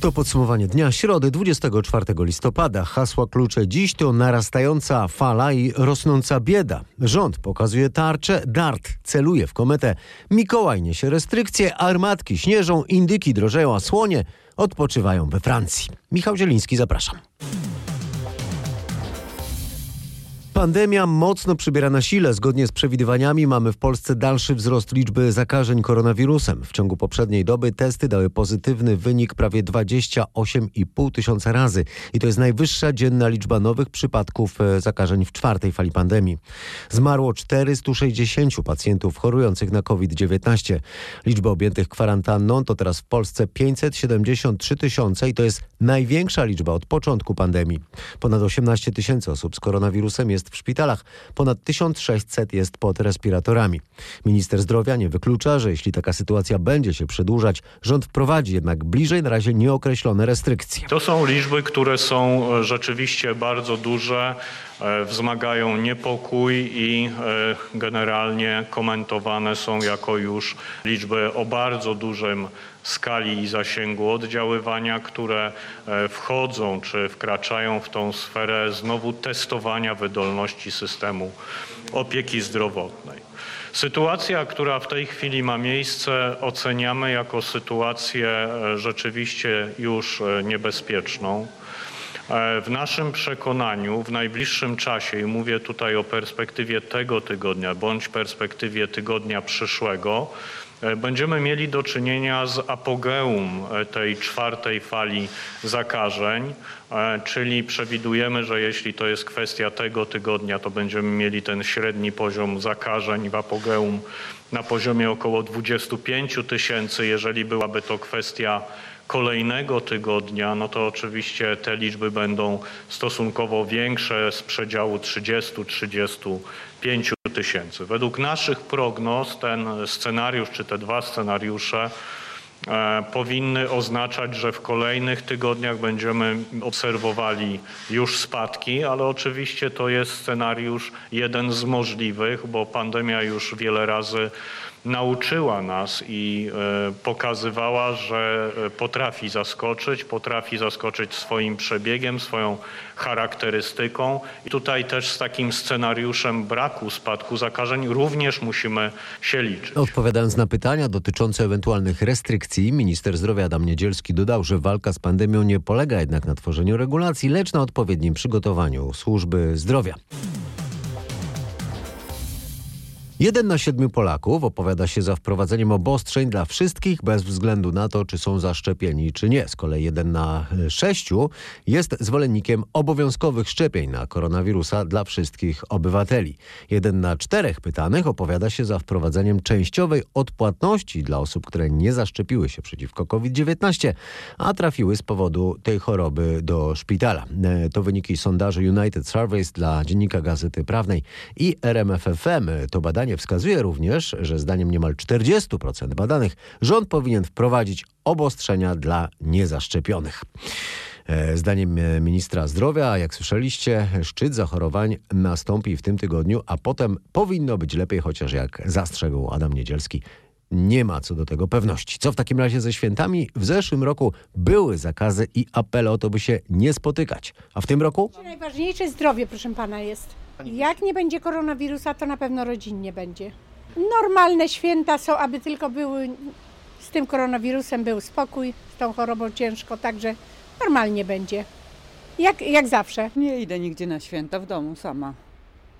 To podsumowanie dnia środy 24 listopada. Hasła klucze dziś to narastająca fala i rosnąca bieda. Rząd pokazuje tarczę, dart celuje w kometę. Mikołaj niesie restrykcje, armatki śnieżą, indyki drożeją, a słonie odpoczywają we Francji. Michał Zieliński, zapraszam. Pandemia mocno przybiera na sile. Zgodnie z przewidywaniami mamy w Polsce dalszy wzrost liczby zakażeń koronawirusem. W ciągu poprzedniej doby testy dały pozytywny wynik prawie 28,5 tysiąca razy. I to jest najwyższa dzienna liczba nowych przypadków e, zakażeń w czwartej fali pandemii. Zmarło 460 pacjentów chorujących na COVID-19. Liczba objętych kwarantanną to teraz w Polsce 573 tysiące i to jest największa liczba od początku pandemii. Ponad 18 tysięcy osób z koronawirusem jest w szpitalach. Ponad 1600 jest pod respiratorami. Minister zdrowia nie wyklucza, że jeśli taka sytuacja będzie się przedłużać, rząd wprowadzi jednak bliżej na razie nieokreślone restrykcje. To są liczby, które są e, rzeczywiście bardzo duże, wzmagają niepokój i e, generalnie komentowane są jako już liczby o bardzo dużym skali i zasięgu oddziaływania, które wchodzą czy wkraczają w tą sferę znowu testowania wydolności systemu opieki zdrowotnej. Sytuacja, która w tej chwili ma miejsce, oceniamy jako sytuację e, rzeczywiście już e, niebezpieczną. E, w naszym przekonaniu w najbliższym czasie, i mówię tutaj o perspektywie tego tygodnia bądź perspektywie tygodnia przyszłego, E, będziemy mieli do czynienia z apogeum e, tej czwartej fali zakażeń, czyli przewidujemy, że jeśli to jest kwestia tego tygodnia, to będziemy mieli ten średni poziom zakażeń w apogeum na poziomie około 25 tysięcy. Jeżeli byłaby to kwestia kolejnego tygodnia, no to oczywiście te liczby będą stosunkowo większe z przedziału 30-35 tysięcy. Według naszych prognoz ten scenariusz, czy te dwa scenariusze e, powinny oznaczać, że w kolejnych tygodniach będziemy obserwowali już spadki, ale oczywiście to jest scenariusz jeden z możliwych, bo pandemia już wiele razy nauczyła nas i e, pokazywała, że e, potrafi zaskoczyć, potrafi zaskoczyć swoim przebiegiem, swoją charakterystyką. I tutaj też z takim scenariuszem braku spadku zakażeń również musimy się liczyć. Odpowiadając na pytania dotyczące ewentualnych restrykcji, minister zdrowia Adam Niedzielski dodał, że walka z pandemią nie polega jednak na tworzeniu regulacji, lecz na odpowiednim przygotowaniu służby zdrowia. Jeden na siedmiu Polaków opowiada się za wprowadzeniem obostrzeń dla wszystkich bez względu na to, czy są zaszczepieni, czy nie. Z kolei jeden na sześciu jest zwolennikiem obowiązkowych szczepień na koronawirusa dla wszystkich obywateli. Jeden na czterech pytanych opowiada się za wprowadzeniem częściowej odpłatności dla osób, które nie zaszczepiły się przeciwko COVID-19, a trafiły z powodu tej choroby do szpitala. To wyniki sondaży United Surveys dla Dziennika Gazety Prawnej i RMFFM. To badanie Badanie wskazuje również, że zdaniem niemal 40% badanych rząd powinien wprowadzić obostrzenia dla niezaszczepionych. E, zdaniem e, ministra zdrowia, jak słyszeliście, szczyt zachorowań nastąpi w tym tygodniu, a potem powinno być lepiej, chociaż jak zastrzegł Adam Niedzielski, nie ma co do tego pewności. Co w takim razie ze świętami? W zeszłym roku były zakazy i apele o to, by się nie spotykać. A w tym roku? Najważniejsze zdrowie, proszę pana, jest. Jak nie będzie koronawirusa, to na pewno rodzinnie będzie. Normalne święta są, aby tylko były z tym koronawirusem był spokój, z tą chorobą ciężko, także normalnie będzie. Jak, jak zawsze. Nie idę nigdzie na święta w domu sama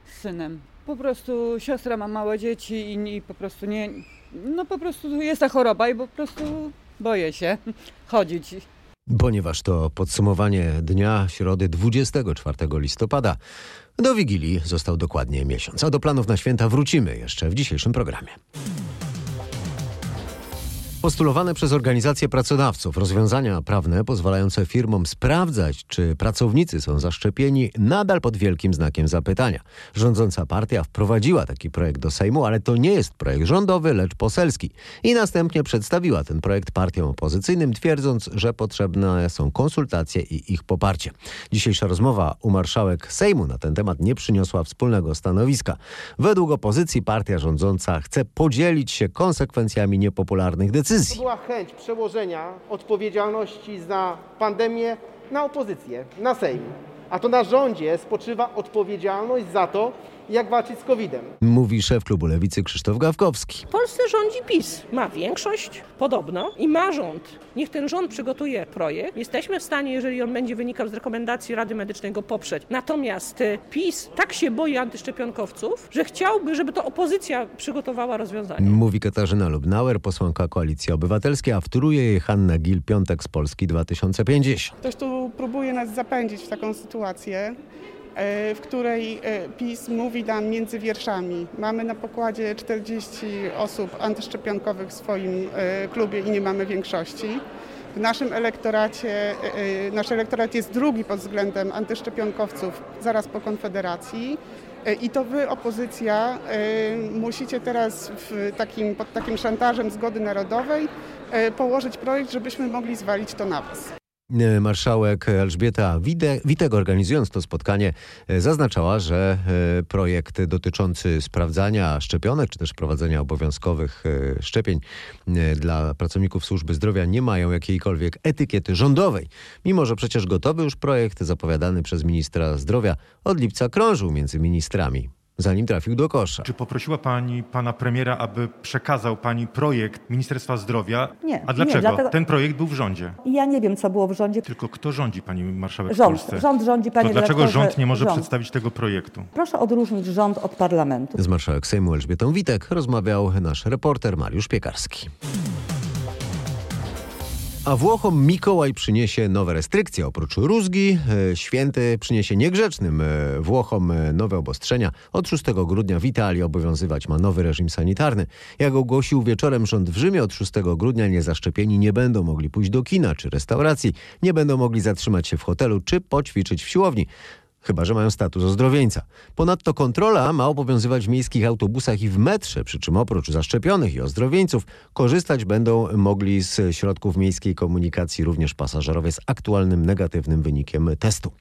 z synem. Po prostu siostra ma małe dzieci i, i po prostu nie. No po prostu jest ta choroba i po prostu boję się chodzić. Ponieważ to podsumowanie dnia środy 24 listopada. Do Wigilii został dokładnie miesiąc, a do planów na święta wrócimy jeszcze w dzisiejszym programie. Postulowane przez organizacje pracodawców rozwiązania prawne pozwalające firmom sprawdzać, czy pracownicy są zaszczepieni, nadal pod wielkim znakiem zapytania. Rządząca partia wprowadziła taki projekt do Sejmu, ale to nie jest projekt rządowy, lecz poselski. I następnie przedstawiła ten projekt partiom opozycyjnym, twierdząc, że potrzebne są konsultacje i ich poparcie. Dzisiejsza rozmowa u marszałek Sejmu na ten temat nie przyniosła wspólnego stanowiska. Według opozycji partia rządząca chce podzielić się konsekwencjami niepopularnych decyzji decyzji. była chęć przełożenia odpowiedzialności za pandemię na opozycję, na Sejm. A to na rządzie spoczywa odpowiedzialność za to, jak walczyć z COVID-em. Mówi szef klubu Lewicy Krzysztof Gawkowski. W Polsce rządzi PiS. Ma większość, podobno, i ma rząd. Niech ten rząd przygotuje projekt. Jesteśmy w stanie, jeżeli on będzie wynikał z rekomendacji Rady Medycznej, go poprzeć. Natomiast y, PiS tak się boi antyszczepionkowców, że chciałby, żeby to opozycja przygotowała rozwiązanie. Mówi Katarzyna Lubnauer, posłanka Koalicji Obywatelskiej, a wtóruje jej Hanna Gil-Piątek z Polski 2050. Ktoś tu próbuje nas zapędzić w taką sytuację, w której e, PiS mówi nam między wierszami. Mamy na pokładzie 40 osób antyszczepionkowych w swoim e, klubie i nie mamy większości. W naszym elektoracie, e, e, nasz elektorat jest drugi pod względem antyszczepionkowców zaraz po Konfederacji. E, I to wy, opozycja, e, musicie teraz takim, pod takim szantażem zgody narodowej e, położyć projekt, żebyśmy mogli zwalić to na was. E, Marszałek Elżbieta Wide- Witek organizując to spotkanie e, zaznaczała, że e, projekt dotyczący sprawdzania szczepionek czy też prowadzenia obowiązkowych szczepień dla pracowników służby zdrowia nie mają jakiejkolwiek etykiety rządowej. Mimo, że przecież gotowy już projekt zapowiadany przez ministra zdrowia od lipca krążył między ministrami, zanim trafił do kosza. Czy poprosiła pani pana premiera, aby przekazał pani projekt Ministerstwa Zdrowia? Nie, A nie, dlaczego? dlatego- Ten projekt był w rządzie. Ja nie wiem, co było w rządzie. Tylko kto rządzi pani marszałek w Rząd, Polsce? rząd rządzi, panie to dlaczego rząd nie może rząd. przedstawić tego projektu? Proszę odróżnić rząd od parlamentu. Z marszałek Sejmu Elżbietą Witek rozmawiał nasz reporter Mariusz Piekarski. A Włochom Mikołaj przyniesie nowe restrykcje. Oprócz rózgi, e, święty przyniesie niegrzecznym e, Włochom e, nowe obostrzenia. Od 6 grudnia w Italii obowiązywać ma nowy reżim sanitarny. Jak ogłosił wieczorem rząd w Rzymie, od 6 grudnia niezaszczepieni nie będą mogli pójść do kina czy restauracji, nie będą mogli zatrzymać się w hotelu czy poćwiczyć w siłowni. Chyba, że mają status ozdrowieńca. Ponadto kontrola ma obowiązywać w miejskich autobusach i w metrze, przy czym oprócz zaszczepionych i ozdrowieńców korzystać będą mogli z środków miejskiej komunikacji również pasażerowie z aktualnym negatywnym wynikiem testu.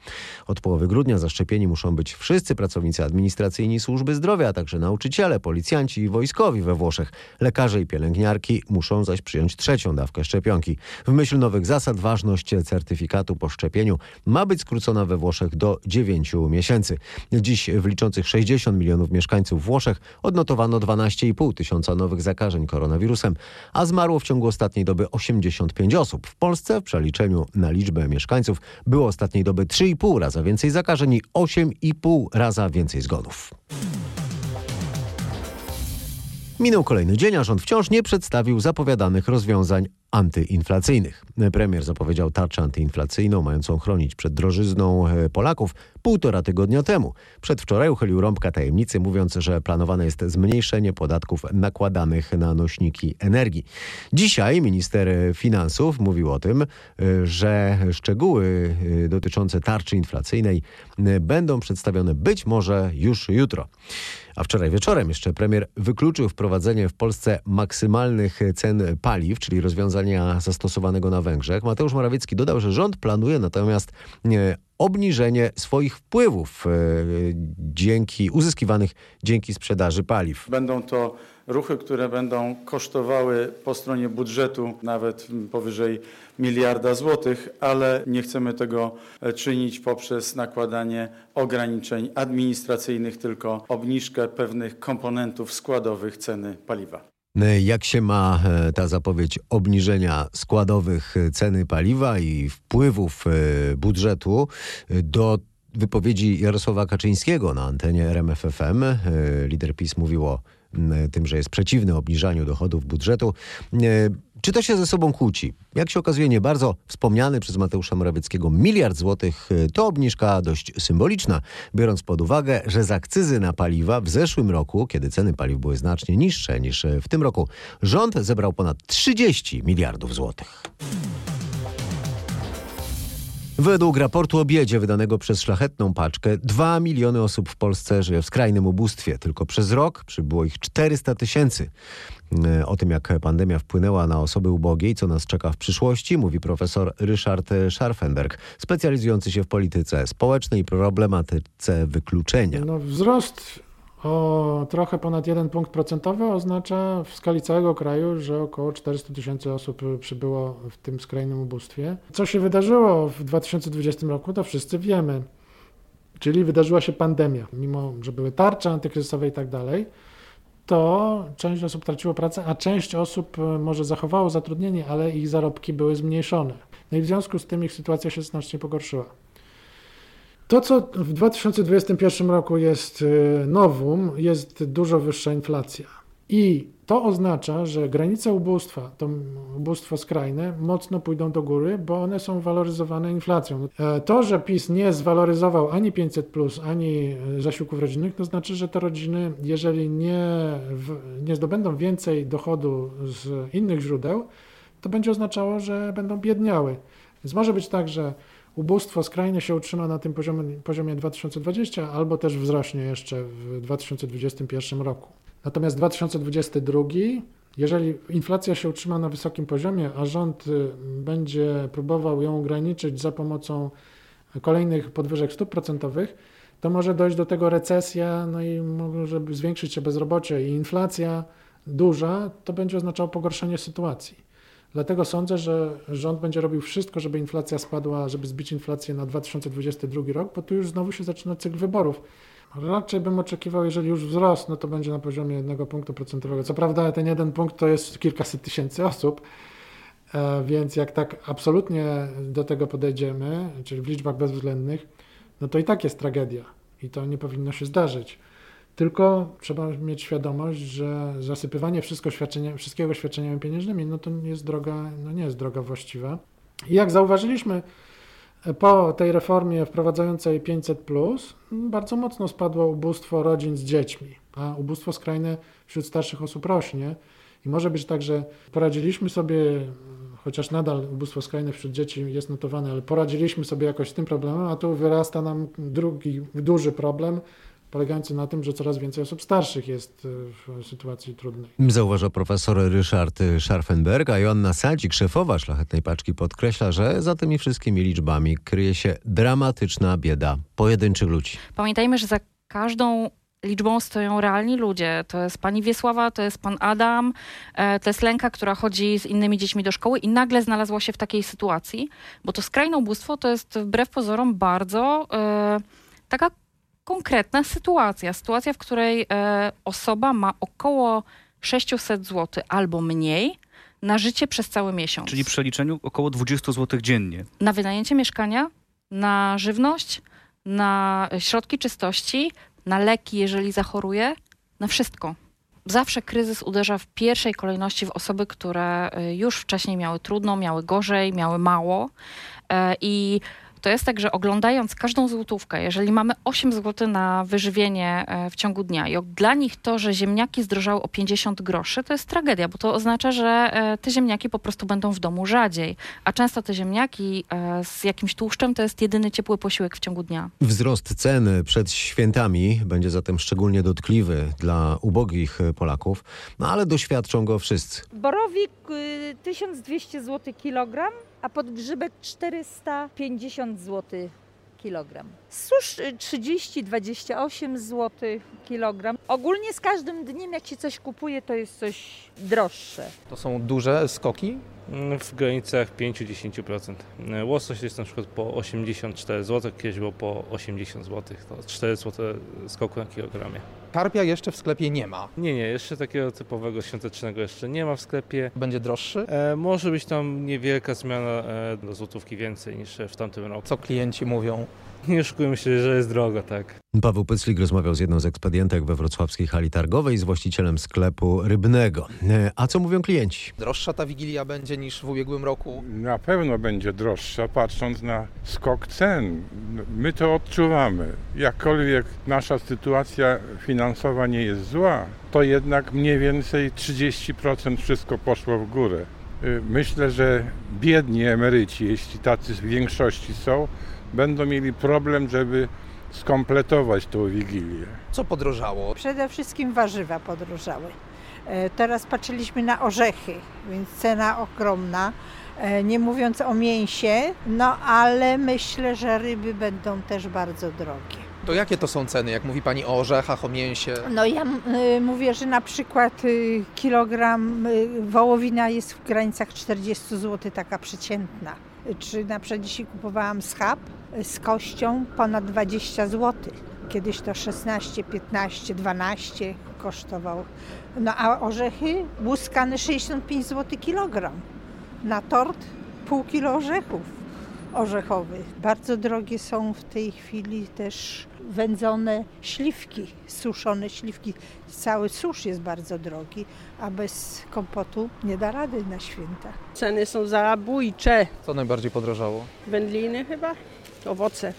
Od połowy grudnia zaszczepieni muszą być wszyscy pracownicy administracyjni służby zdrowia, a także nauczyciele, policjanci i wojskowi we Włoszech. Lekarze i pielęgniarki muszą zaś przyjąć trzecią dawkę szczepionki. W myśl nowych zasad ważność certyfikatu po szczepieniu ma być skrócona we Włoszech do 9 miesięcy. Dziś w liczących 60 milionów mieszkańców Włoszech odnotowano 12,5 tysiąca nowych zakażeń koronawirusem, a zmarło w ciągu ostatniej doby 85 osób. W Polsce w przeliczeniu na liczbę mieszkańców było ostatniej doby 3,5 raza więcej zakażeń i 8,5 raza więcej zgonów. Minął kolejny dzień, a rząd wciąż nie przedstawił zapowiadanych rozwiązań antyinflacyjnych. Premier zapowiedział tarczę antyinflacyjną mającą chronić przed drożyzną e, Polaków półtora tygodnia temu. Przedwczoraj uchylił rąbka tajemnicy, mówiąc, że planowane jest zmniejszenie podatków nakładanych na nośniki energii. Dzisiaj minister finansów mówił o tym, e, że szczegóły e, dotyczące tarczy inflacyjnej będą przedstawione być może już jutro. A wczoraj wieczorem jeszcze premier wykluczył wprowadzenie w Polsce maksymalnych cen paliw, czyli rozwiązania zastosowanego na Węgrzech. Mateusz Morawiecki dodał, że rząd planuje natomiast e, obniżenie swoich wpływów e, dzięki uzyskiwanych dzięki sprzedaży paliw. Będą to ruchy, które będą kosztowały po stronie budżetu nawet powyżej miliarda złotych, ale nie chcemy tego e, czynić poprzez nakładanie ograniczeń administracyjnych, tylko obniżkę pewnych komponentów składowych ceny paliwa. Jak się ma e, ta zapowiedź obniżenia składowych e, ceny paliwa i wpływów e, budżetu e, do wypowiedzi Jarosława Kaczyńskiego na antenie RMFFM? E, Lider PiS mówił o tym, że jest przeciwny obniżaniu dochodów budżetu. Czy to się ze sobą kłóci? Jak się okazuje, nie bardzo wspomniany przez Mateusza Morawieckiego miliard złotych e, to obniżka dość symboliczna, biorąc pod uwagę, że z akcyzy na paliwa w zeszłym roku, kiedy ceny paliw były znacznie niższe niż e, w tym roku, rząd zebrał ponad 30 miliardów złotych. Według raportu o biedzie wydanego przez Szlachetną Paczkę 2 miliony osób w Polsce żyje w skrajnym ubóstwie. Tylko przez rok przybyło ich 400 tysięcy. E, O tym, jak pandemia wpłynęła na osoby ubogie i co nas czeka w przyszłości, mówi profesor Ryszard Scharfenberg, specjalizujący się w polityce społecznej i problematyce wykluczenia. No, wzrost o trochę ponad jeden punkt procentowy oznacza w skali całego kraju, że około 400 tysięcy osób przybyło w tym skrajnym ubóstwie. Co się wydarzyło w 2020 roku, to wszyscy wiemy. Czyli wydarzyła się pandemia. Mimo, że były tarcze antykryzysowe i tak dalej, to część osób traciło pracę, a część osób e, może zachowało zatrudnienie, ale ich zarobki były zmniejszone. No i w związku z tym ich sytuacja się znacznie pogorszyła. To, co w 2021 roku jest e, nowum, jest dużo wyższa inflacja. I to oznacza, że granice ubóstwa, to ubóstwo skrajne, mocno pójdą do góry, bo one są waloryzowane inflacją. E, to, że PiS nie zwaloryzował ani 500, ani e, zasiłków rodzinnych, to znaczy, że te rodziny, jeżeli nie, nie zdobędą więcej dochodu z innych źródeł, to będzie oznaczało, że będą biedniały. Więc może być tak, że ubóstwo skrajne się utrzyma na tym poziomie, poziomie 2020, albo też wzrośnie jeszcze w 2021 roku. Natomiast 2022, jeżeli inflacja się utrzyma na wysokim poziomie, a rząd y, będzie próbował ją ograniczyć za pomocą kolejnych podwyżek stóp procentowych, to może dojść do tego recesja, no i może zwiększyć się bezrobocie i inflacja duża, to będzie oznaczało pogorszenie sytuacji. Dlatego sądzę, że rząd będzie robił wszystko, żeby inflacja spadła, żeby zbić inflację na 2022 rok, bo tu już znowu się zaczyna cykl wyborów. Raczej bym oczekiwał, jeżeli już wzrost, no to będzie na poziomie jednego punktu procentowego. Co prawda ten jeden punkt to jest kilkaset tysięcy osób, e, więc jak tak absolutnie do tego podejdziemy, czyli w liczbach bezwzględnych, no to i tak jest tragedia i to nie powinno się zdarzyć. Tylko trzeba mieć świadomość, że zasypywanie wszystko świadczenia, wszystkiego świadczeniami pieniężnymi, no to jest droga, no nie jest droga właściwa. I jak zauważyliśmy, po tej reformie wprowadzającej 500, bardzo mocno spadło ubóstwo rodzin z dziećmi, a ubóstwo skrajne wśród starszych osób rośnie. I może być tak, że poradziliśmy sobie, chociaż nadal ubóstwo skrajne wśród dzieci jest notowane, ale poradziliśmy sobie jakoś z tym problemem, a tu wyrasta nam drugi duży problem polegający na tym, że coraz więcej osób starszych jest e, w sytuacji trudnej. Zauważa profesor Ryszard Scharfenberg, a Joanna Sadzik, szefowa Szlachetnej Paczki, podkreśla, że za tymi wszystkimi liczbami kryje się dramatyczna bieda pojedynczych ludzi. Pamiętajmy, że za każdą liczbą stoją realni ludzie. To jest pani Wiesława, to jest pan Adam, e, to jest Lenka, która chodzi z innymi dziećmi do szkoły i nagle znalazła się w takiej sytuacji, bo to skrajne ubóstwo to jest wbrew pozorom bardzo e, taka konkretna sytuacja. Sytuacja, w której e, osoba ma około 600 zł albo mniej na życie przez cały miesiąc. Czyli w przeliczeniu około 20 zł dziennie. Na wynajęcie mieszkania, na żywność, na środki czystości, na leki, jeżeli zachoruje, na wszystko. Zawsze kryzys uderza w pierwszej kolejności w osoby, które e, już wcześniej miały trudno, miały gorzej, miały mało. E, I to jest tak, że oglądając każdą złotówkę, jeżeli mamy 8 zł na wyżywienie e, w ciągu dnia i dla nich to, że ziemniaki zdrożały o 50 groszy, to jest tragedia, bo to oznacza, że e, te ziemniaki po prostu będą w domu rzadziej, a często te ziemniaki e, z jakimś tłuszczem to jest jedyny ciepły posiłek w ciągu dnia. Wzrost cen przed świętami będzie zatem szczególnie dotkliwy dla ubogich Polaków, no ale doświadczą go wszyscy. Borowik 1200 zł kilogram, a podgrzybek 450 zł kilogram. Susz 30-28 zł kilogram. Ogólnie z każdym dniem jak się coś kupuje, to jest coś droższe. To są duże skoki? Mm, w granicach 5-10%. Łosoś jest na przykład po 84 zł, kiedyś było po 80 zł. To 4 zł skoku na kilogramie. Karpia jeszcze w sklepie nie ma. Nie, nie, jeszcze takiego typowego świątecznego jeszcze nie ma w sklepie. Będzie droższy? E, może być tam niewielka zmiana e, do złotówki więcej niż w tamtym roku. Co klienci mówią? Nie oszukujmy się, że jest drogo, tak. Paweł Pyclik rozmawiał z jedną z ekspedientek we wrocławskiej hali targowej z właścicielem sklepu rybnego. E, a co mówią klienci? Droższa ta Wigilia będzie niż w ubiegłym roku? Na pewno będzie droższa, patrząc na skok cen. My to odczuwamy. Jakkolwiek nasza sytuacja finansowa nie jest zła, to jednak mniej więcej 30% wszystko poszło w górę. Y, myślę, że biedni emeryci, jeśli tacy w większości są, będą mieli problem, żeby skompletować tą wigilię. Co podrożało? Przede wszystkim warzywa podrożały. E, teraz patrzyliśmy na orzechy, więc cena ogromna. E, nie mówiąc o mięsie, no ale myślę, że ryby będą też bardzo drogie. To jakie to są ceny, jak mówi Pani o orzechach, o mięsie? No ja y, mówię, że na przykład y, kilogram y, wołowina jest w granicach 40 zł, taka przeciętna. Czy na przykład dzisiaj kupowałam schab z kością ponad 20 zł. Kiedyś to 16, 15, 12 kosztował. No a orzechy łuskane 65 zł kilogram. Na tort pół kilo orzechów orzechowych. Bardzo drogie są w tej chwili też wędzone śliwki, suszone śliwki. Cały susz jest bardzo drogi, a bez kompotu nie da rady na święta. Ceny są zabójcze. Co najbardziej podrożało? Wędliny chyba, owoce.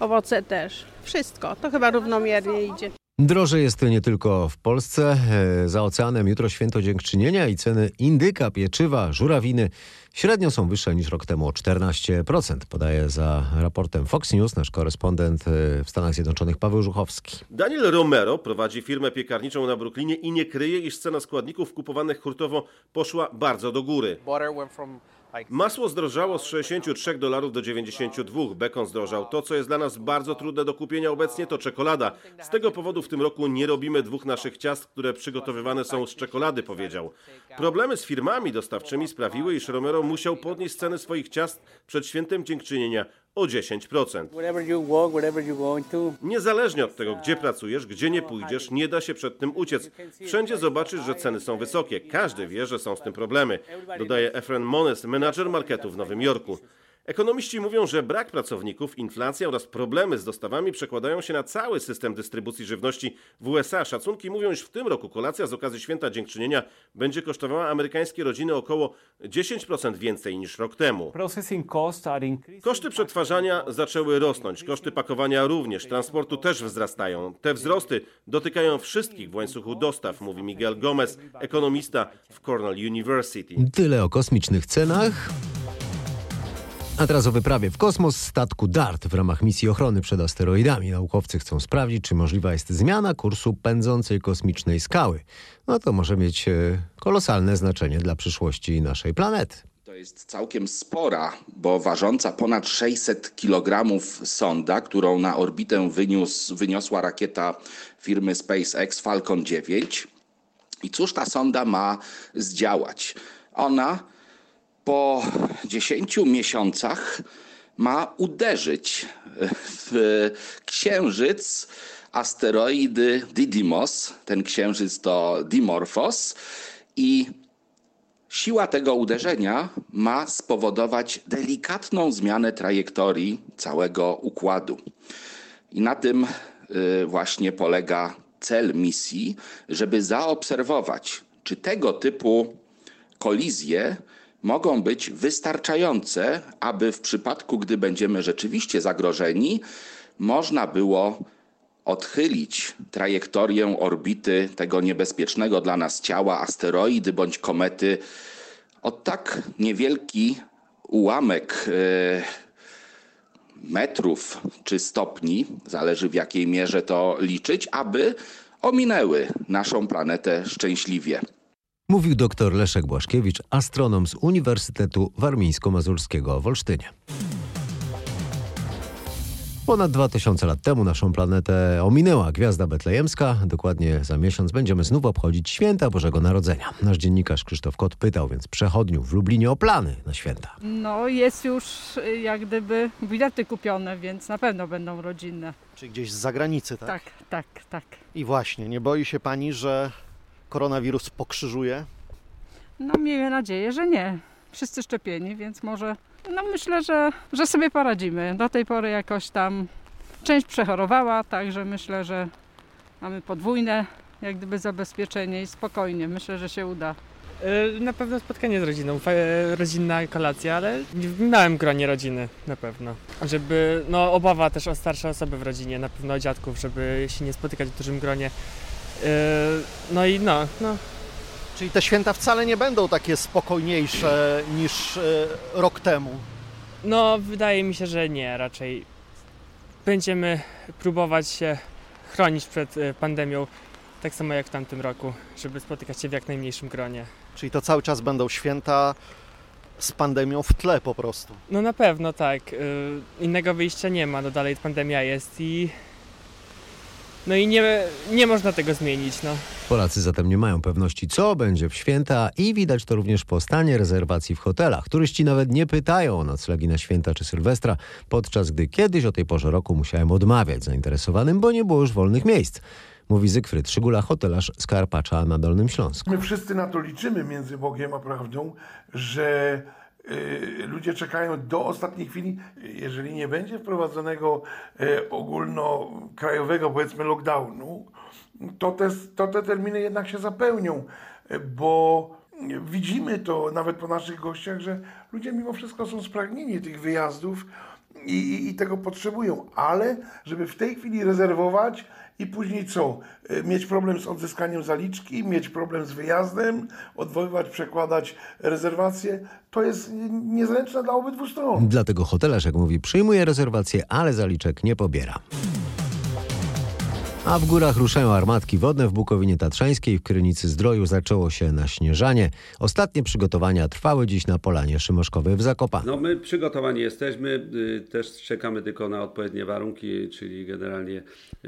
Owoce też. Wszystko. To chyba równomiernie idzie. Drożej jest nie tylko w Polsce. E, Za oceanem jutro święto dziękczynienia i ceny indyka, pieczywa, żurawiny średnio są wyższe niż rok temu o 14%, podaje za raportem Fox News nasz korespondent e, w Stanach Zjednoczonych Paweł Żuchowski. Daniel Romero prowadzi firmę piekarniczą na Brooklynie i nie kryje, iż cena składników kupowanych hurtowo poszła bardzo do góry. Masło zdrożało z 63 dolarów do 92, bekon zdrożał. To, co jest dla nas bardzo trudne do kupienia obecnie, to czekolada. Z tego powodu w tym roku nie robimy dwóch naszych ciast, które przygotowywane są z czekolady, powiedział. Problemy z firmami dostawczymi sprawiły, iż Romero musiał podnieść ceny swoich ciast przed świętem dziękczynienia o 10%. Niezależnie od tego, gdzie pracujesz, gdzie nie pójdziesz, nie da się przed tym uciec. Wszędzie zobaczysz, że ceny są wysokie. Każdy wie, że są z tym problemy, dodaje Efren Mones, menadżer marketu w Nowym Jorku. Ekonomiści mówią, że brak pracowników, inflacja oraz problemy z dostawami przekładają się na cały system dystrybucji żywności w USA. Szacunki mówią, iż w tym roku kolacja z okazji Święta Dziękczynienia będzie kosztowała amerykańskie rodziny około 10% więcej niż rok temu. Koszty przetwarzania zaczęły rosnąć, koszty pakowania również, transportu też wzrastają. Te wzrosty dotykają wszystkich w łańcuchu dostaw, mówi Miguel Gomez, ekonomista w Cornell University. Tyle o kosmicznych cenach. A teraz o wyprawie w kosmos statku DART w ramach misji ochrony przed asteroidami. Naukowcy chcą sprawdzić, czy możliwa jest zmiana kursu pędzącej kosmicznej skały. No to może mieć e, kolosalne znaczenie dla przyszłości naszej planety. To jest całkiem spora, bo ważąca ponad 600 kg sonda, którą na orbitę wyniósł, wyniosła rakieta firmy SpaceX Falcon 9. I cóż ta sonda ma zdziałać? Ona po 10 miesiącach ma uderzyć w księżyc asteroidy Didymos. Ten księżyc to Dimorphos i Siła tego uderzenia ma spowodować delikatną zmianę trajektorii całego układu. I na tym y, właśnie polega cel misji, żeby zaobserwować, czy tego typu kolizje mogą być wystarczające, aby w przypadku, gdy będziemy rzeczywiście zagrożeni, można było odchylić trajektorię orbity tego niebezpiecznego dla nas ciała, asteroidy bądź komety, o tak niewielki ułamek e, metrów czy stopni, zależy w jakiej mierze to liczyć, aby ominęły naszą planetę szczęśliwie. Mówił dr Leszek Błaszkiewicz, astronom z Uniwersytetu Warmińsko-Mazurskiego w Olsztynie. Ponad 2000 lat temu naszą planetę ominęła gwiazda betlejemska. Dokładnie za miesiąc będziemy znów obchodzić święta Bożego Narodzenia. Nasz dziennikarz Krzysztof Kot pytał więc przechodniów w Lublinie o plany na święta. No jest już y, jak gdyby bilety kupione, więc na pewno będą rodzinne. Czy gdzieś z zagranicy, tak? Tak, tak, tak. I właśnie, nie boi się pani, że koronawirus pokrzyżuje? No miejmy nadzieję, że nie. Wszyscy szczepieni, więc może no myślę, że, że sobie poradzimy. Do tej pory jakoś tam część przechorowała, także myślę, że mamy podwójne jak gdyby zabezpieczenie i spokojnie. Myślę, że się uda. E, Na pewno spotkanie z rodziną, e, rodzinna kolacja, ale w małym gronie rodziny na pewno. Żeby, no obawa też o starsze osoby w rodzinie, na pewno o dziadków, żeby się nie spotykać w dużym gronie. E, No i no, no. Czyli te święta wcale nie będą takie spokojniejsze niż e, rok temu. No wydaje mi się, że nie, raczej będziemy próbować się chronić przed e, pandemią, tak samo jak w tamtym roku, żeby spotykać się w jak najmniejszym gronie. Czyli to cały czas będą święta z pandemią w tle po prostu. No na pewno tak. Innego wyjścia nie ma, no dalej pandemia jest i No i nie, nie można tego zmienić, no. Polacy zatem nie mają pewności, co będzie w święta i widać to również po stanie rezerwacji w hotelach. Turyści nawet nie pytają o noclegi na święta czy Sylwestra, podczas gdy kiedyś o tej porze roku musiałem odmawiać zainteresowanym, bo nie było już wolnych miejsc. Mówi Zygfryd Szygula, hotelarz z Karpacza na Dolnym Śląsku. My wszyscy na to liczymy między Bogiem a prawdą, że ludzie czekają do ostatniej chwili. Jeżeli nie będzie wprowadzonego y, ogólnokrajowego, powiedzmy, lockdownu, to te, to te terminy jednak się zapełnią, y, bo widzimy to nawet po naszych gościach, że ludzie mimo wszystko są spragnieni tych wyjazdów i, i, tego potrzebują, ale żeby w tej chwili rezerwować i później co? Y, Mieć problem z odzyskaniem zaliczki, mieć problem z wyjazdem, odwoływać, przekładać rezerwacje, to jest niezręczne dla obydwu stron. Dlatego hotelarz, jak mówi, przyjmuje rezerwację, ale zaliczek nie pobiera. A w górach ruszają armatki wodne w Bukowinie Tatrzańskiej. W Krynicy Zdroju zaczęło się naśnieżanie. Ostatnie przygotowania trwały dziś na Polanie Szymoszkowej w Zakopane. No my przygotowani jesteśmy, y, też czekamy tylko na odpowiednie warunki, czyli generalnie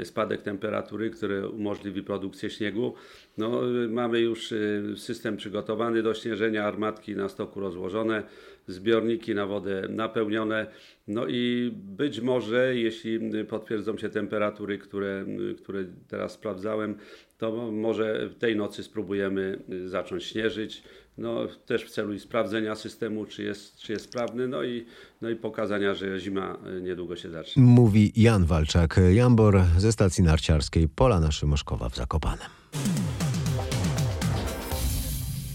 spadek temperatury, który umożliwi produkcję śniegu. No, y, mamy już y, system przygotowany do śnieżenia, armatki na stoku rozłożone, zbiorniki na wodę napełnione. No i być może, jeśli potwierdzą się temperatury, które, które teraz sprawdzałem, to może tej nocy spróbujemy zacząć śnieżyć. No, też w celu sprawdzenia systemu, czy jest, czy jest sprawny, no i, no i pokazania, że zima niedługo się zacznie. Mówi Jan Walczak, Jambor ze stacji narciarskiej Polana Szymoszkowa w Zakopanem.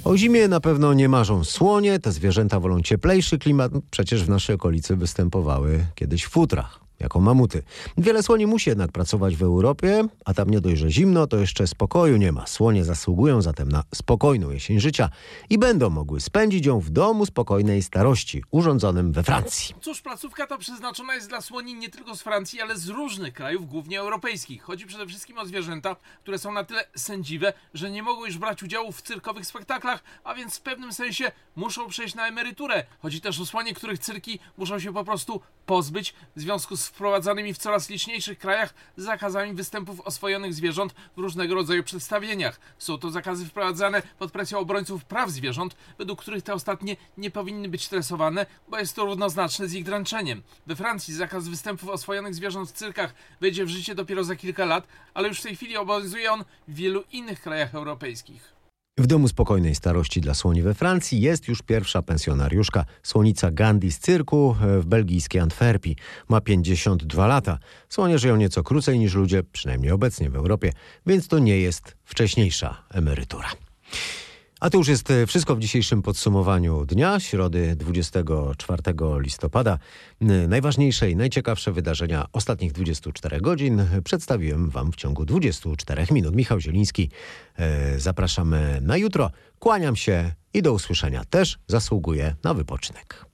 O zimie na pewno nie marzą słonie, te zwierzęta wolą cieplejszy klimat. Przecież w naszej okolicy występowały kiedyś w futrach. Jako mamuty. Wiele słoni musi jednak pracować w Europie, a tam nie dość, że zimno, to jeszcze spokoju nie ma. Słonie zasługują zatem na spokojną jesień życia i będą mogły spędzić ją w domu spokojnej starości, urządzonym we Francji. Cóż, placówka ta przeznaczona jest dla słoni nie tylko z Francji, ale z różnych krajów, głównie europejskich. Chodzi przede wszystkim o zwierzęta, które są na tyle sędziwe, że nie mogą już brać udziału w cyrkowych spektaklach, a więc w pewnym sensie muszą przejść na emeryturę. Chodzi też o słonie, których cyrki muszą się po prostu pozbyć w związku z wprowadzanymi w coraz liczniejszych krajach zakazami występów oswojonych zwierząt w różnego rodzaju przedstawieniach. Są to zakazy wprowadzane pod presją obrońców praw zwierząt, według których te ostatnie nie powinny być stresowane, bo jest to równoznaczne z ich dręczeniem. We Francji zakaz występów oswojonych zwierząt w cyrkach wejdzie w życie dopiero za kilka lat, ale już w tej chwili obowiązuje on w wielu innych krajach europejskich. W domu spokojnej starości dla słoni we Francji jest już pierwsza pensjonariuszka. Słonica Gandhi z cyrku w belgijskiej Antwerpii. Ma 52 lata. Słonie żyją nieco krócej niż ludzie, przynajmniej obecnie w Europie, więc to nie jest wcześniejsza emerytura. A to już jest wszystko w dzisiejszym podsumowaniu dnia, środy 24 listopada. Najważniejsze i najciekawsze wydarzenia ostatnich 24 godzin przedstawiłem Wam w ciągu 24 minut. Michał Zieliński, zapraszamy na jutro. Kłaniam się i do usłyszenia. Też zasługuję na wypoczynek.